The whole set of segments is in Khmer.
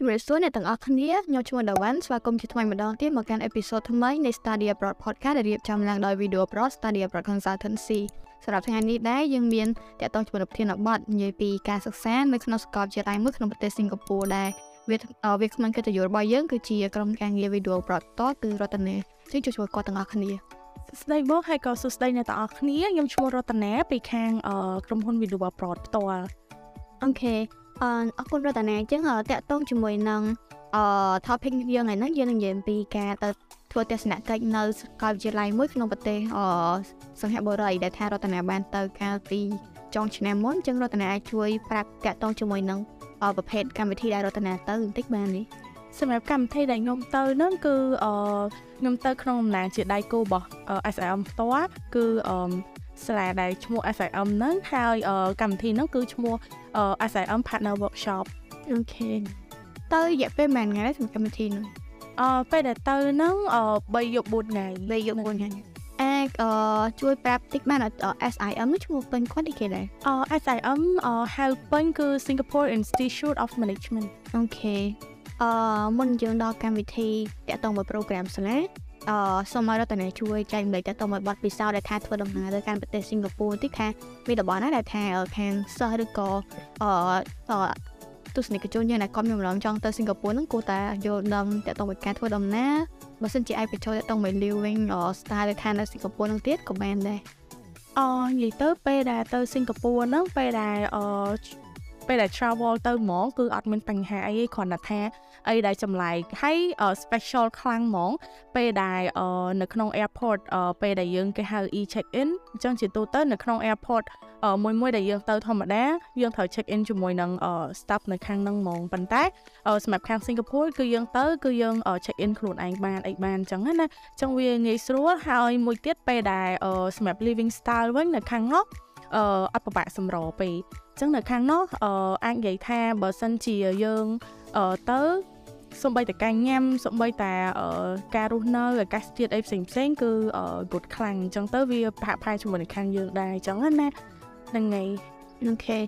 ជំរាបសួរអ្នកទាំងអស់គ្នាខ្ញុំឈ្មោះដាវ៉ាន់ស្វាគមន៍ជាថ្មីម្ដងទៀតមកកាន់អេពីសូតថ្មីនៃ Study Abroad Podcast ដែលរៀបចំឡើងដោយ Video Pro Study Abroad Consultancy សម្រាប់ថ្ងៃនេះដែរយើងមានតកតងជាមួយប្រធានបទនិយាយពីការសិក្សានៅក្នុងសាកលវិទ្យាល័យមួយក្នុងប្រទេសសិង្ហបុរីដែរវាវាគ្មិនកិត្តិយសរបស់យើងគឺជាក្រុមការងារ Video Pro តគឺរតនាជួយជួយគាត់ទាំងអស់គ្នាស្ដីបងហើយក៏សួស្ដីអ្នកទាំងអស់គ្នាខ្ញុំឈ្មោះរតនាពីខាងក្រុមហ៊ុន Video Pro ផ្ទាល់អូខេ អរអរគុណរតនាអញ្ចឹងតកតងជាមួយនឹងអឺ topic យើងថ្ងៃនេះយើងនឹងនិយាយពីការទៅធ្វើទស្សនកិច្ចនៅសាកលវិទ្យាល័យមួយក្នុងប្រទេសអសង្ហបុរីដែលថារតនាបានទៅកាលពីចុងឆ្នាំមុនអញ្ចឹងរតនាអាចជួយប្រាប់តកតងជាមួយនឹងប្រភេទកម្មវិធីដែលរតនាទៅបន្តិចបានទេសម្រាប់កម្មវិធីដែលខ្ញុំទៅហ្នឹងគឺអខ្ញុំទៅក្នុងដំណើរជាដៃគូរបស់ SIM ផ្ទាល់គឺអ សាលាដែលឈ្មោះ SIM ហ្នឹងហើយកម្មវិធីហ្នឹងគឺឈ្មោះ SIM Partner Workshop អូខេទៅរយៈពេលប៉ុន្មានថ្ងៃសម្រាប់កម្មវិធីហ្នឹងអឺពេលដែលទៅហ្នឹង3យប់4ថ្ងៃ3យប់4ថ្ងៃអាចអឺជួយប្រាប់តិចបាន SIM នោះឈ្មោះពេញគាត់ទីគេដែរអឺ SIM ហៅពេញគឺ Singapore Institute of Management អូខេអឺមុនយើងដល់កម្មវិធីតាក់ទងមួយ program សាលា អឺសូមឲ្យរតនាជួយចែកម្លែកតទៅមកបទពិសោធន៍ដែលថាធ្វើដំណើរទៅកាន់ប្រទេសសិង្ហបុរីតិចថាមានតំបន់ណាដែលថាខាងសិស្សឬក៏អឺទស្សនិកជនយើងដែលគាត់មានបំណងចង់ទៅសិង្ហបុរីហ្នឹងគួរតែយល់ដឹងតទៅមួយការធ្វើដំណើរបើសិនជាអាចបញ្ចូលតទៅមួយ living style ដែលថានៅសិង្ហបុរីហ្នឹងទៀតក៏បានដែរអនិយាយទៅពេលដែលទៅសិង្ហបុរីហ្នឹងពេលដែលអពេលដែល travel ទៅហ្មងគឺអត់មានបញ្ហាអីទេគ្រាន់តែថា អីដែលចម្លែកហើយ special ខ្លាំងហ្មង ពេលដែលនៅក្នុង airport ពេលដែលយើងគេហៅ e check in អញ្ចឹងជាទូទៅនៅក្នុង airport មួយមួយដែលយើងទៅធម្មតាយើងត្រូវ check in ជាមួយនឹង staff នៅខាងហ្នឹងហ្មងប៉ុន្តែសម្រាប់ខាង Singapore គឺយើងទៅគឺយើង check in ខ្លួនឯងបានអីបានអញ្ចឹងណាអញ្ចឹងវាងាយស្រួលហើយមួយទៀតពេលដែលសម្រាប់ living style វិញនៅខាងនោះអឺអត់ពិបាកសម្រពេកអញ្ចឹងនៅខាងនោះអឺអាចនិយាយថាបើសិនជាយើងអឺទៅ សំបីតការញ៉ាំសំបីតាការរស់នៅអាកាសធាតុអីផ្សេងផ្សេងគឺ good ខ្លាំងអញ្ចឹងទៅវាប្រហាក់ប្រហែលជាមួយនឹងខាងយើងដែរអញ្ចឹងណាហ្នឹងហើយអូខេ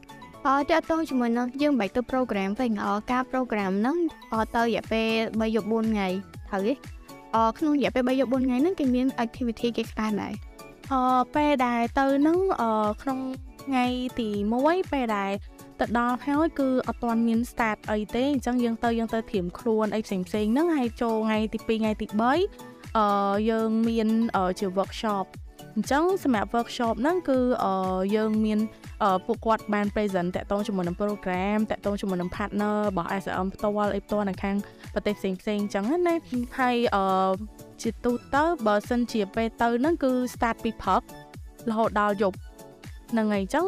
អត់តទៅជាមួយនឹងយើងបែកទៅ program វិញអការ program ហ្នឹងអត់ទៅរយៈពេល3យប់4ថ្ងៃត្រូវទេអក្នុងរយៈពេល3យប់4ថ្ងៃហ្នឹងគេមាន activity គេខ្លះដែរអពេលដែលទៅហ្នឹងអក្នុងថ្ងៃទី1ពេលដែល ទៅដល់ហើយគឺអត់ទាន់មាន start អីទេអញ្ចឹងយើងទៅយើងទៅត្រៀមខ្លួនអីផ្សេងផ្សេងហ្នឹងហើយចូលថ្ងៃទី2ថ្ងៃទី3អឺយើងមានជា workshop អញ្ចឹងសម្រាប់ workshop ហ្នឹងគឺយើងមានពួកគាត់បាន present តាក់ទងជាមួយនឹង program តាក់ទងជាមួយនឹង partner របស់ SM ផ្ទាល់អីផ្ទាល់នៅខាងប្រទេសផ្សេងផ្សេងអញ្ចឹងណាហើយអឺជាទូទៅបើសិនជាពេលទៅហ្នឹងគឺ start ពីព្រឹករហូតដល់យប់ ហ្នឹងហើយអញ្ចឹង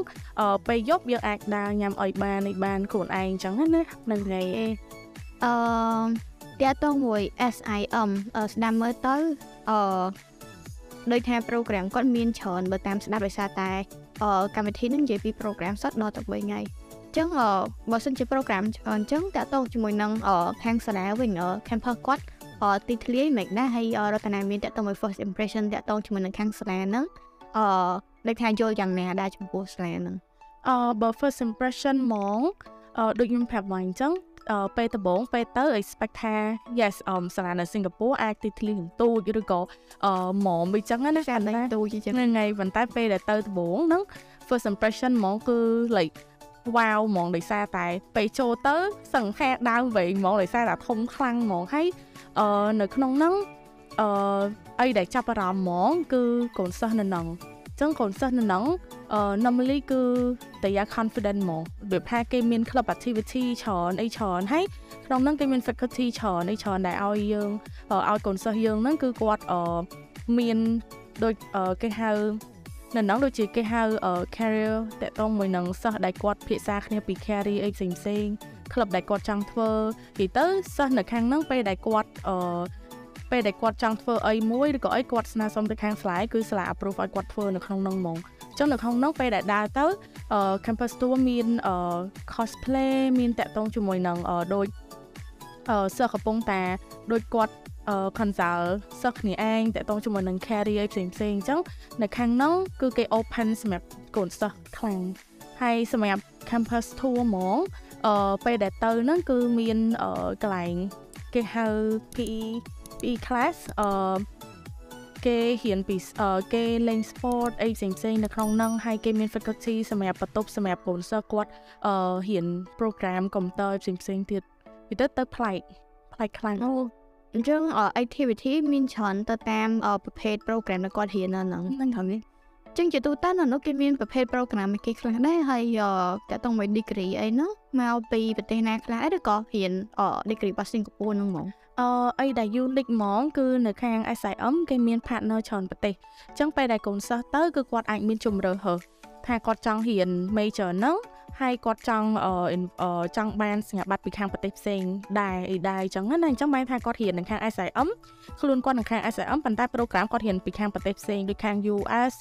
ពេលយប់យើងអាចដើរញ៉ាំអីបានអីបានខ្លួនឯងអញ្ចឹងណាហ្នឹងហើយអេអឺតើតងមួយ SIM ស្ដាប់មើលទៅអឺដោយថា program គាត់មានច្រើនបើតាមស្ដាប់ដោយសារតែកម្មវិធីនឹងនិយាយពី program សតដល់ទៅ3ថ្ងៃអញ្ចឹងបើសិនជា program ច្រើនអញ្ចឹងតើតងជាមួយនឹងខាងសាលាវិញ campus គាត់ទីធ្លាយមិនដែរហើយរតនាមានតើតមួយ first impression តើតងជាមួយនឹងខាងសាលាហ្នឹង អឺដូចថាយល់យ៉ាងណាដែរចំពោះសាលាហ្នឹងអឺបើ first impression ហ្មងអឺដូចខ្ញុំប្រាប់មកអញ្ចឹងពេលដំបូងពេលទៅ expect ថា yes អមសាលានៅសិង្ហបុរីអាចទីធ្លីនឹងទូចឬក៏អឺហ្មងអញ្ចឹងណាចាតែទូចអញ្ចឹងថ្ងៃប៉ុន្តែពេលដែលទៅដំបូងហ្នឹង first impression ហ្មងគឺ like វ៉ាវហ្មងដោយសារតែពេលចូលទៅសង្ហាដើមវែងហ្មងដោយសារតែធំខ្លាំងហ្មងហើយអឺនៅក្នុងហ្នឹងអឺអីដែលចាប់អារម្មណ៍ហ្មងគឺកូនសិស្សនៅហ្នឹង ចឹងកូនសិស្សនៅហ្នឹងអឺ normally គឺតែយ៉ា confident ហ្មងដូចថាគេមាន club activity ច្រើនអីច្រើនហើយក្នុងហ្នឹងគេមាន faculty ច្រើនអីច្រើនដែលឲ្យយើងឲ្យកូនសិស្សយើងហ្នឹងគឺគាត់អឺមានដូចគេហៅនៅហ្នឹងដូចជាគេហៅ career តកតងមួយនឹងសិស្សដែលគាត់ភាសាគ្នាពី career អីផ្សេងផ្សេងក្លឹបដែលគាត់ចង់ធ្វើនិយាយទៅសិស្សនៅខាងហ្នឹងពេលដែលគាត់អឺ ពេលដែលគាត់ចង់ធ្វើអីមួយឬក៏អីគាត់ស្នើសុំទៅខាងស្លាយគឺស្លា approve ឲ្យគាត់ធ្វើនៅក្នុងហ្នឹងហ្មងអញ្ចឹងនៅក្នុងហ្នឹងពេលដែលដើរទៅ campus tour មាន cosplay មានតាក់ទងជាមួយនឹងដូចសិស្សកំពុងតាដូចគាត់ consult សិស្សគ្នាឯងតាក់ទងជាមួយនឹង career ផ្សេងផ្សេងអញ្ចឹងនៅខាងនោះគឺគេ open សម្រាប់កូនសិស្សខ្លាំងហើយសម្រាប់ campus tour ហ្មងអឺពេលដែលទៅហ្នឹងគឺមានអឺកន្លែងគេហៅ PE PE class អឺគេរៀនពីអឺគេលេង sport អីផ្សេងផ្សេងៗនៅក្នុងហ្នឹងហើយគេមាន faculty សម្រាប់បន្ទប់សម្រាប់កូនសិស្សគាត់អឺរៀន program computer ផ្សេងផ្សេងៗទៀតវាទៅទៅប្លែកប្លែកខ្លាំងអូអញ្ចឹងអឺ activity មានច្រើនទៅតាមអឺប្រភេទ program ដែលគាត់រៀននៅហ្នឹងហ្នឹងហើយអញ្ចឹងជាទូទៅនៅនោះគេមានប្រភេទ program ឯគេខ្លះដែរហើយអឺតើតោះមួយ degree អីហ្នឹងមកពីប្រទេសណាខ្លះឬក៏រៀនអឺ degree របស់សិង្ហបុរីហ្នឹងហ្មង អឺអីដែល unique ហ្មង គឺនៅខាង SIM គេមាន partner ច្រើនប្រទេសអញ្ចឹងពេលដែលកូនសិស្សទៅគឺគាត់អាចមានជំរើសហឺថាគាត់ចង់រៀន major ហ្នឹង ហើយគាត់ចង់អឺ in- អឺចង់បានសញ្ញាបត្រពីខាងប្រទេសផ្សេងដែរអីដែរអញ្ចឹងណាអញ្ចឹងបានថាគាត់រៀននៅខាង SIM ខ្លួនគាត់នៅខាង SIM ប៉ុន្តែ program គាត់រៀនពីខាងប្រទេសផ្សេងដូចខាង US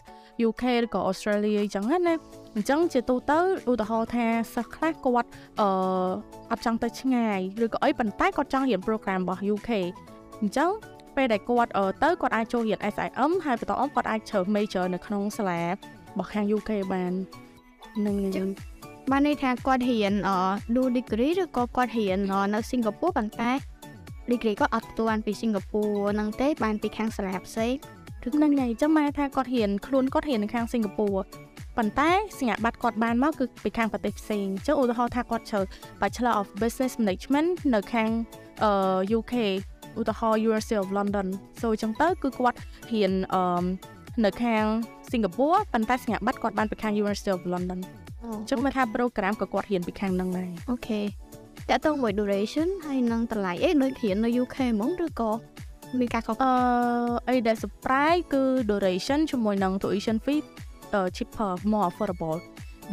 UK ឬក៏ Australia អញ្ចឹងណាអញ្ចឹងជាទូទៅឧទាហរណ៍ថាសិស្សខ្លះគាត់អឺអត់ចង់ទៅឆ្ងាយឬក៏អីប៉ុន្តែគាត់ចង់រៀន program របស់ UK អញ្ចឹងពេលដែលគាត់អឺទៅគាត់អាចចូលរៀន SIM ហើយបន្តមកគាត់អាចជ្រើស major នៅក្នុងសាលារបស់ខាង UK បាននឹងចឹង បានន័យថាគាត់រៀនអឺ do degree ឬក៏គាត់រៀនអឺនៅសិង្ហបុរីប៉ុន្តែ degree គាត់អត់ទទួលបានពីសិង្ហបុរីហ្នឹងទេបានពីខាងសាលាផ្សេងឬនឹងថ្ងៃចាំមកថាគាត់រៀនខ្លួនគាត់រៀននៅខាងសិង្ហបុរីប៉ុន្តែសញ្ញាបត្រគាត់បានមកគឺពីខាងប្រទេសផ្សេងអញ្ចឹងឧទាហរណ៍ថាគាត់ជ្រើស Bachelor of Business Management នៅខាងអឺ UK ឧទាហរណ៍ University of London so អញ្ចឹងទៅគឺគាត់រៀនអឺនៅខាងសិង្ហបុរីប៉ុន្តែសញ្ញាបត្រគាត់បានពីខាង University of London អូអញ្ចឹងមកថា program ក៏គាត់រៀនពីខាងហ្នឹងដែរអូខេតើតោះមួយ duration ហើយនឹងតម្លៃអីដូចរៀននៅ UK ហ្មងឬក៏មានការខុសអឺអីដែល surprise គឺ duration ជាមួយនឹង tuition fee អឺ cheaper more affordable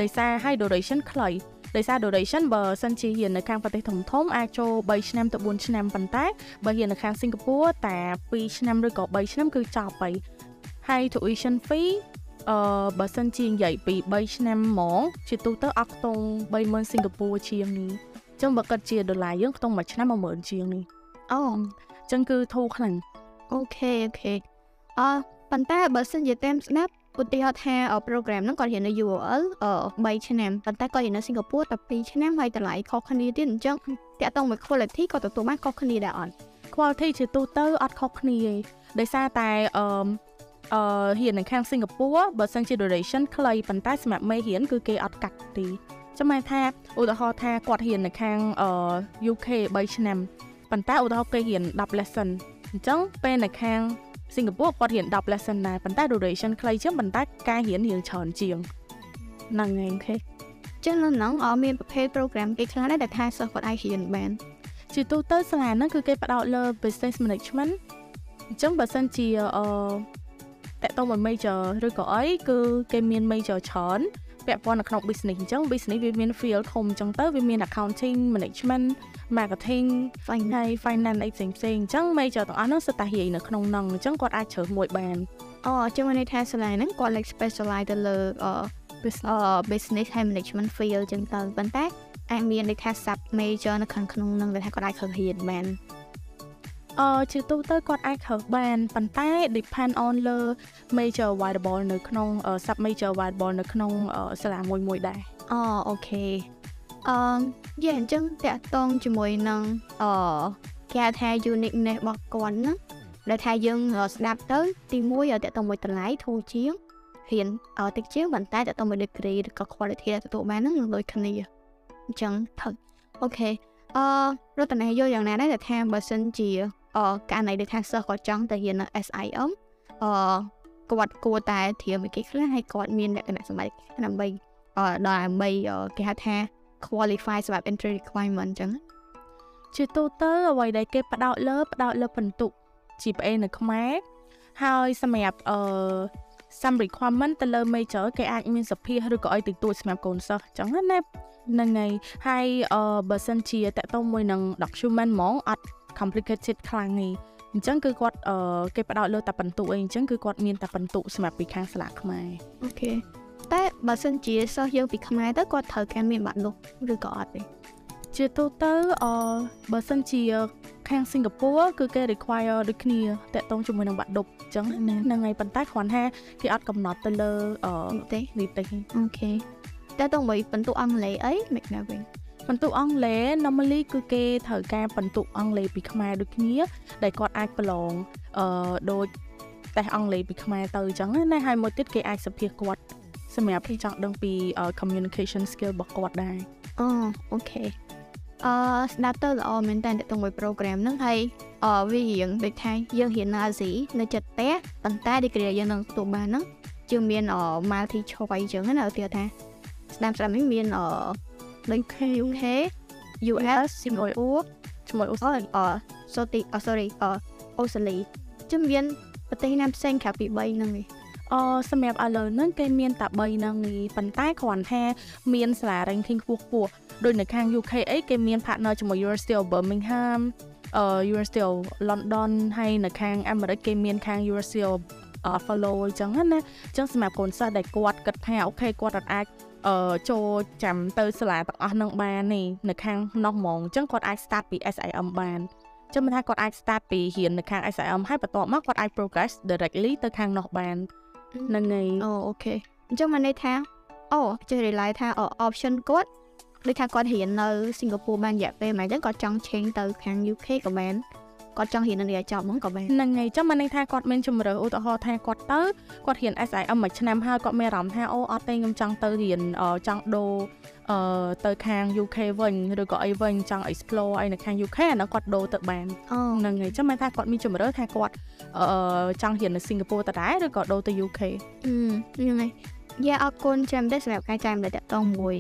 ដោយសារឲ្យ duration ខ្លីដោយសារ duration បើសិនជារៀននៅខាងប្រទេសធំធំអាចចូល3ឆ្នាំទៅ4ឆ្នាំប៉ុន្តែបើរៀននៅខាងសិង្ហបុរីតែ2ឆ្នាំឬក៏3ឆ្នាំគឺចប់ហើយហើយ tuition fee អឺបើសិនជានិយាយពី3ឆ្នាំហ្មង ជាទូទៅអត់ខ្ទង់30000សិង្ហបុរីជាងនេះអញ្ចឹងបើគិតជាដុល្លារយើងខ្ទង់មួយឆ្នាំ10000ជាងនេះអូអញ្ចឹងគឺធូរខ្លាំងអូខេអូខេអឺប៉ុន្តែបើសិនជាតាមស្ដាប់ឧទាហរណ៍ថាអឺ program ហ្នឹងគាត់រៀននៅ UOL អឺ3ឆ្នាំប៉ុន្តែគាត់រៀននៅសិង្ហបុរីតែ2ឆ្នាំហើយតម្លៃខុសគ្នាទៀតអញ្ចឹងតាក់ទងមួយ quality ក៏ទទួលបានខុសគ្នាដែរអត់ quality ជាទូទៅអត់ខុសគ្នាទេដោយសារតែអឺ អឺរៀននៅខាងសិង្ហបុរីបើសិនជា duration ខ្លីប៉ុន្តែសម្រាប់មេរៀនគឺគេអត់កាត់ទេចាំមែនថាឧទាហរណ៍ថាគាត់រៀននៅខាងអឺ UK 3ឆ្នាំប៉ុន្តែឧទាហរណ៍គេរៀន10 lesson អញ្ចឹងពេលនៅខាងសិង្ហបុរីគាត់រៀន10 lesson ដែរប៉ុន្តែ duration ខ្លីជាងប៉ុន្តែការរៀនរៀងច្រើនជាងហ្នឹងហើយអូខេចឹងនៅហ្នឹងអឺមានប្រភេទ program គេខ្លះដែរដែលថាសិស្សគាត់អាចរៀនបានជាទូទៅសាលាហ្នឹងគឺគេផ្ដោតលើ business management អញ្ចឹងបើសិនជាអឺ តកតមួយ major ឬក៏អីគឺគេមាន major ច្រើនពាក់ព័ន្ធនៅក្នុង business អញ្ចឹង business វាមាន field ធំអញ្ចឹងទៅវាមាន accounting management marketing ហ្វាញ់ហើយ finance អីផ្សេងផ្សេងៗអញ្ចឹង major ទាំងអស់ហ្នឹងសិតតែរៀននៅក្នុងហ្នឹងអញ្ចឹងគាត់អាចជ្រើសមួយបានអូចឹងមានន័យថាសាលាហ្នឹងគាត់ like specialize ទៅលើអឺ business អឺ business ហើយ management field ចឹងទៅប៉ុន្តែអាចមានន័យថា sub major នៅខាងក្នុងហ្នឹងដែលថាគាត់អាចធ្វើរៀនបាន អឺជាទូទៅគាត់អាចខើបានប៉ុន្តែ depend on លើ major available នៅក្នុង sub major available នៅក្នុងអឺសាលាមួយមួយដែរអូអូខេអឺយ៉ាអញ្ចឹងតាក់ទងជាមួយនឹងអឺគេហៅថា uniqueness របស់គាត់ណាដែលថាយើងអឺស្ដាប់ទៅ ទី1តាក់ទងមួយតម្លៃធូរជាងរៀនអឺតិចជាងប៉ុន្តែតាក់ទងមួយ degree ឬក៏ quality ដែលទទួលបានហ្នឹងនឹងដូចគ្នាអញ្ចឹងទៅអូខេអឺរតនាយកយ៉ាងណាដែរដែលថាបើសិនជា អឺករណីដែលថាសិស្សគាត់ចង់ទៅរៀននៅ SIM អឺគាត់គួរតែត្រៀមវិគេខ្លះហើយគាត់មានលក្ខណៈសម្បត្តិដើម្បីអឺដល់ដើម្បីអឺគេហៅថា qualify សម្រាប់ entry requirement អញ្ចឹងជាទូទៅអ្វីដែលគេផ្ដោតលើផ្ដោតលើបន្ទុក GPA នៅខ្មែរហើយសម្រាប់អឺ some requirement ទៅលើ major គេអាចមានសភាឬក៏អីតិចតួចសម្រាប់កូនសិស្សអញ្ចឹងណាហ្នឹងហើយហើយអឺបើសិនជាតកតងមួយនឹង document ហ្មងអត់ complicated ខ្លាំងទេអញ្ចឹងគឺគាត់អឺគេផ្ដោតលើតែបន្ទុកអីអញ្ចឹងគឺគាត់មានតែបន្ទុកសម្រាប់ពីខាងសាលាខ្មែរអូខេតែបើសិនជាសិស្សយើងពីខ្មែរទៅគាត់ត្រូវការមានបាក់នោះឬក៏អត់ទេជាទូទៅអឺបើសិនជាខាងសិង្ហបុរីគឺគេ require ដូចគ្នាតកតងជាមួយនឹងបាក់ឌុបអញ្ចឹងហ្នឹងហើយប៉ុន្តែគ្រាន់ថាគេអត់កំណត់ទៅលើអឺនេះទេនីតិទេអូខេតែតោះមួយបន្ទុកអង់គ្លេសអីមិនណាវិញខ បន្ទុកអង់គ្លេស normally គឺគេត្រូវការបន្ទុកអង់គ្លេសពីខ្មែរដូចគ្នា ដែលគាត់អាចប្រឡងអឺដូចតេស្តអង់គ្លេសពីខ្មែរទៅអញ្ចឹងណាហើយមួយទៀតគេអាចសភាគាត់សម្រាប់ចង់ដឹងពី communication skill របស់គាត់ដែរអូអូខេអឺស្ដាប់ទៅល្អមែនតើទៅមួយ program ហ្នឹងហើយអឺវារៀងដូចថាយើងរៀននៅអាស៊ីនៅចិត្តផ្ទះប៉ុន្តែ degree យើងនឹងទទួលបានហ្នឹងជាងមានអ multi choice អញ្ចឹងណាឧទាហរណ៍ថាស្ដាប់ស្ដាប់នេះមានអ ដូច UK US Singapore ជាមួយអូស្ត្រាលីអឺ sorry អ sorry អអូស្ត្រាលីជំមានប្រទេសណាផ្សេងក្រៅពី3ហ្នឹងឯងអសម្រាប់ឥឡូវហ្នឹងគេមានតែ3ហ្នឹងនេះប៉ុន្តែគ្រាន់ថាមានសាលា ranking ខ្ពស់ខ្ពស់ដូចនៅខាង UK អីគេមាន partner ជាមួយ University of Birmingham អឺ University of London ហើយនៅខាងអាមេរិកគេមានខាង University of Follow អញ្ចឹងណាអញ្ចឹងសម្រាប់កូនសិស្សដែលគាត់គិតថាអូខេគាត់អាច អឺចូលចាំទៅសាលាទាំងអស់នឹងបាននេះនៅខាងនោះហ្មងអញ្ចឹងគាត់អាច start ពី SIM បានចាំមិនថាគាត់អាច start ពីរៀននៅខាង SIM ហើយបន្ទាប់មកគាត់អាច progress directly ទៅខាងនោះបានហ្នឹងហើយអូអូខេអញ្ចឹងមកន័យថាអូចេះ rely ថា option គាត់ដូចថាគាត់រៀននៅសិង្ហបុរីបានរយៈពេលមួយអញ្ចឹងគាត់ចង់ change ទៅខាង UK ក៏បាន គាត់ចង់រៀននៅនេះឲ្យចប់ហ្មងក៏បានហ្នឹងហើយចាំមិនន័យថាគាត់មានជំរឿឧទាហរណ៍ថាគាត់ទៅគាត់រៀន SIM មួយឆ្នាំហើយគាត់មានអារម្មណ៍ថាអូអត់ទេខ្ញុំចង់ទៅរៀនចង់ដូរអឺទៅខាង UK វិញឬក៏អីវិញចង់ explore អីនៅខាង UK អានោះគាត់ដូរទៅបានអូហ្នឹងហើយចាំមិនថាគាត់មានជំរឿថាគាត់អឺចង់រៀននៅសិង្ហបុរីតដែរឬក៏ដូរទៅ UK អឺហ្នឹងហើយយ៉ាអរគុណចាំដែរសម្រាប់ការចែករំលែកតកតងមួយ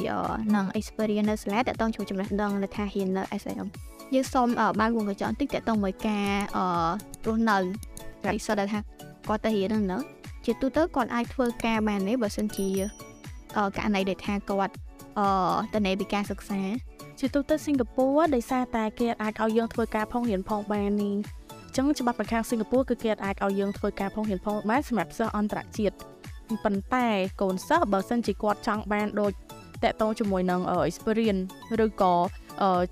នឹង experience នៅសាលាតកតងជួយចំណេះដឹងនៅថាហ៊ាននៅ SIM យើងសូមបើកវងកញ្ចក់បន្តិចតកតងមួយការអឺរស់នៅតែសតថាគាត់ទៅរៀននៅជាទូទៅគាត់អាចធ្វើការបានទេបើសិនជាអឺករណីដែលថាគាត់អឺតនេពីការសិក្សាជាទូទៅសិង្ហបុរីដោយសារតែគេអាចឲ្យយើងធ្វើការផងរៀនផងបាននេះអញ្ចឹងច្បាប់នៅខាងសិង្ហបុរីគឺគេអាចឲ្យយើងធ្វើការផងរៀនផងបានសម្រាប់សិស្សអន្តរជាតិប៉ុន្តែកូនសិស្សបើសិនជាគាត់ចង់បានដូចតកតងជាមួយនឹង experience ឬក៏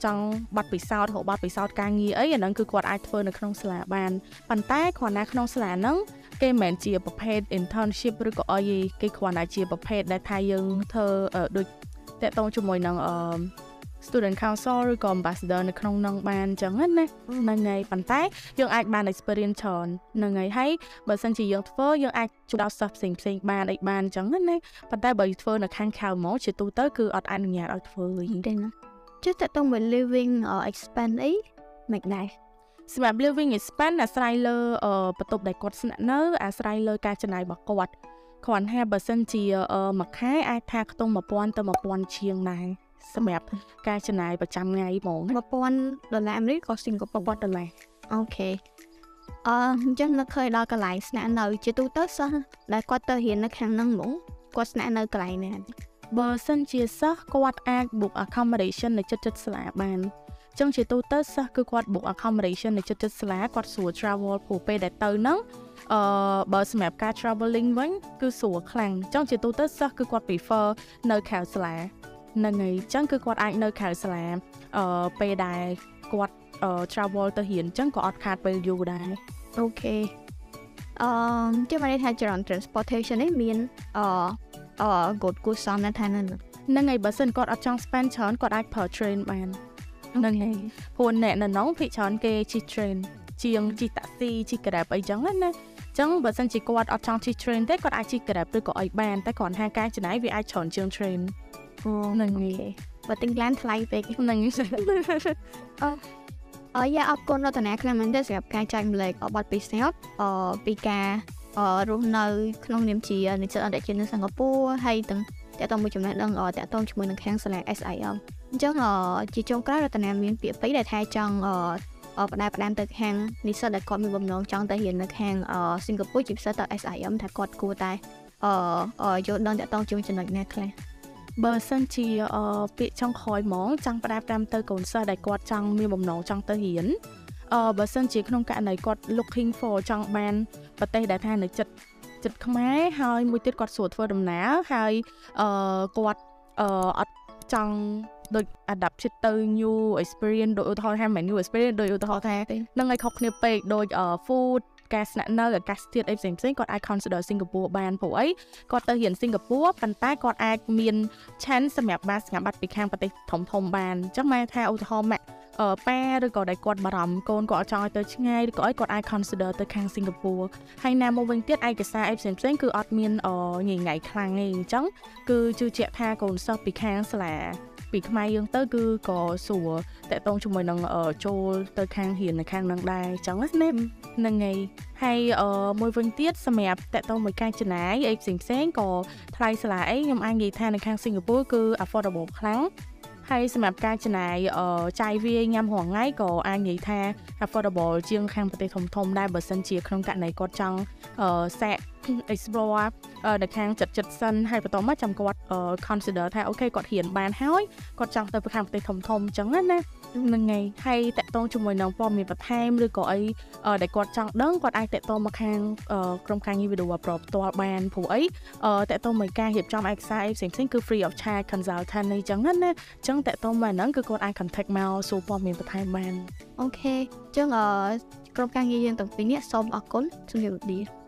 ចង់បាត់ពិសោធន៍ឬបាត់ពិសោធន៍ការងារអីអាហ្នឹងគឺគាត់អាចធ្វើនៅក្នុងសាលាបានប៉ុន្តែគ្រាន់តែក្នុងសាលាហ្នឹងគេមិនមែនជាប្រភេទ internship ឬក៏អីទេគេគ្រាន់តែជាប្រភេទដែលថាយើងធ្វើដូចតកតងជាមួយនឹងអឺ student council ឬក៏ ambassador នៅក្នុងនោះបានអញ្ចឹងណាហ្នឹងហើយប៉ុន្តែយើងអាចបាន experience ច្រើនហ្នឹងហើយហើយបើសិនជាយើងធ្វើយើងអាចជួយដល់សិស្សផ្សេងផ្សេងបានអីបានអញ្ចឹងណាប៉ុន្តែបើធ្វើនៅខាងខៅមកជាទូទៅគឺអត់អនុញ្ញាតឲ្យធ្វើទេទេណា ជិះតកតងមួយ living expense អីមិនដែរសម្រាប់ living expense អាស្រ័យលើបន្ទប់ដែលគាត់ស្នាក់នៅអាស្រ័យលើការចំណាយរបស់គាត់គ្រាន់ថាបើសិនជាមួយខែអាចថាខ្ទង់1000ទៅ1000ជាងដែរសម្រាប់ការចំណាយប្រចាំថ្ងៃហ្មង1000ដុល្លារអាមេរិកក៏សិង្ហបុរីដុល្លារអូខេអឺអញ្ចឹងនៅឃើញដល់កន្លែងស្នាក់នៅជាទូទៅសិស្សដែលគាត់ទៅរៀននៅខាងហ្នឹងហ្មងគាត់ស្នាក់នៅកន្លែងណា បើសិនជាសិស្សគាត់អាច book accommodation នៅចិត្តចិត្តសាលាបានចឹងជាទូទៅសិស្សគឺគាត់ book accommodation នៅចិត្តចិត្តសាលាគាត់ស្រួល travel ព្រោះពេលដែលទៅហ្នឹងអឺបើសម្រាប់ការ traveling វិញគឺស្រួលខ្លាំងចឹងជាទូទៅសិស្សគឺគាត់ prefer នៅខែសាលាហ្នឹងហើយអញ្ចឹងគឺគាត់អាចនៅខៅសាលាអឺពេលដែលគាត់អឺ travel ទៅរៀនអញ្ចឹងក៏អត់ខាតពេលយូរដែរអូខេអឺចាំមកថាចរន្ត transportation នេះមានអឺអឺ good គួរសមណាស់ថានឹងហ្នឹងហើយបើសិនគាត់អត់ចង់ spend ច្រើនគាត់អាចប្រើ train បានហ្នឹងហើយព្រោះអ្នកនៅនោះភាគច្រើនគេជិះ train ជាងជិះតាក់ស៊ីជិះ Grab អីចឹងណាចឹងបើសិនជាគាត់អត់ចង់ជិះ train ទេគាត់អាចជិះ Grab ឬក៏អីបានតែគ្រាន់តែការចំណាយវាអាចច្រើនជាង train អូហ្នឹងអូហើយខេបើទិញឡានថ្លៃពេកហ្នឹងហើយអរយ៉ាអរគុណរតនាខ្លាំងមែនទែនសម្រាប់ការចែកម្លែកបទពិសោធន៍អពីការអ រស់នៅក្នុងនាមជានិស្សិតអន្តរជាតិនៅសិង្ហបុរីហើយទាំងតកតមួយចំណេះដឹងតកតជាមួយនឹងខាងសាលា SIM អញ្ចឹងជាចុងក្រោយរតនាមានពាក្យពេចន៍ដែលថាចង់អបដាបដានទៅខាងនិស្សិតដែលគាត់មានបំណងចង់ទៅរៀននៅខាងសិង្ហបុរីជាពិសេសទៅ SIM ថាគាត់គួរតែអឺយល់ដឹងតកតជាមួយចំណុចណាខ្លះបើសិនជាអពាក្យចុងក្រោយហ្មងចង់ផ្ដាប់តាមទៅកូនសិស្សដែលគាត់ចង់មានបំណងចង់ទៅរៀនអ បើសិនជាក្នុងករណីគាត់ looking for ចង់បានប្រទេសដែលថានៅចិត្តចិត្តខ្មែរហើយមួយទៀតគាត់ស្រួលធ្វើដំណើរហើយអឺគាត់អឺអត់ចង់ដូច adapt ចិត្តទៅ new experience ដូចឧទាហរណ៍ថាមិន new experience ដូចឧទាហរណ៍ថានឹងឲ្យខុសគ្នាពេកដូច food ការស្នាក់នៅអាកាសធាតុអីផ្សេងផ្សេងគាត់អាច consider Singapore បានព្រោះអីគាត់ទៅរៀន Singapore ប៉ុន្តែគាត់អាចមាន chance សម្រាប់បានសញ្ញាបត្រពីខាងប្រទេសធំធំបានអញ្ចឹងម៉ែថាឧទាហរណ៍ម៉ាក់អឺ ប៉ាឬក៏ដែលគាត់បារម្ភកូនគាត់អត់ចង់ឲ្យទៅឆ្ងាយឬក៏អីគាត់អាច consider ទៅខាង Singapore ហើយណាមកវិញទៀតឯកសារអីផ្សេងផ្សេងគឺអត់មានអញញ៉ៃខ្លាំងទេអញ្ចឹងគឺជឿជាក់ថាកូនសិស្សពីខាងសាលាពីខ្មែរយើងទៅគឺក៏សួរតកតងជាមួយនឹងចូលទៅខាងហ៊ាននៅខាងនឹងដែរអញ្ចឹងណាហ្នឹងហើយហើយអឺមួយវិញទៀតសម្រាប់តកតងមួយការចំណាយអីផ្សេងផ្សេងក៏ថ្លៃសាលាអីខ្ញុំអាចនិយាយថានៅខាងសិង្ហបុរីគឺ affordable ខ្លាំង ហើយសម្រាប់ការចំណាយចាយវាយញ៉ាំរាល់ថ្ងៃក៏អាចនិយាយថា affordable ជាងខាងប្រទេសធំៗដែរបើសិនជាក្នុងករណីគាត់ចង់សាក explore នៅខាងចិត្តចិត្តសិនហើយបន្តមកចាំគាត់ consider ថាអូខេគាត់ហ៊ានបានហើយគាត់ចង់ទៅខាងប្រទេសធំធំអញ្ចឹងណាហ្នឹងហើយហើយតកតងជាមួយនឹងព័ត៌មានបន្ថែមឬក៏អីដែលគាត់ចង់ដឹងគាត់អាចតកតងមកខាងក្រុមការងារវីដេអូប្របផ្ទាល់បានព្រោះអីតកតងមួយការរៀបចំឯកសារអីផ្សេងផ្សេងគឺ free of charge consultant អីចឹងណាអញ្ចឹងតកតងមកហ្នឹងគឺគាត់អាច contact មកសួរព័ត៌មានបន្ថែមបានអូខេអញ្ចឹងក្រុមការងារយើងទាំងពីរនេះសូមអរគុណជំរាបលា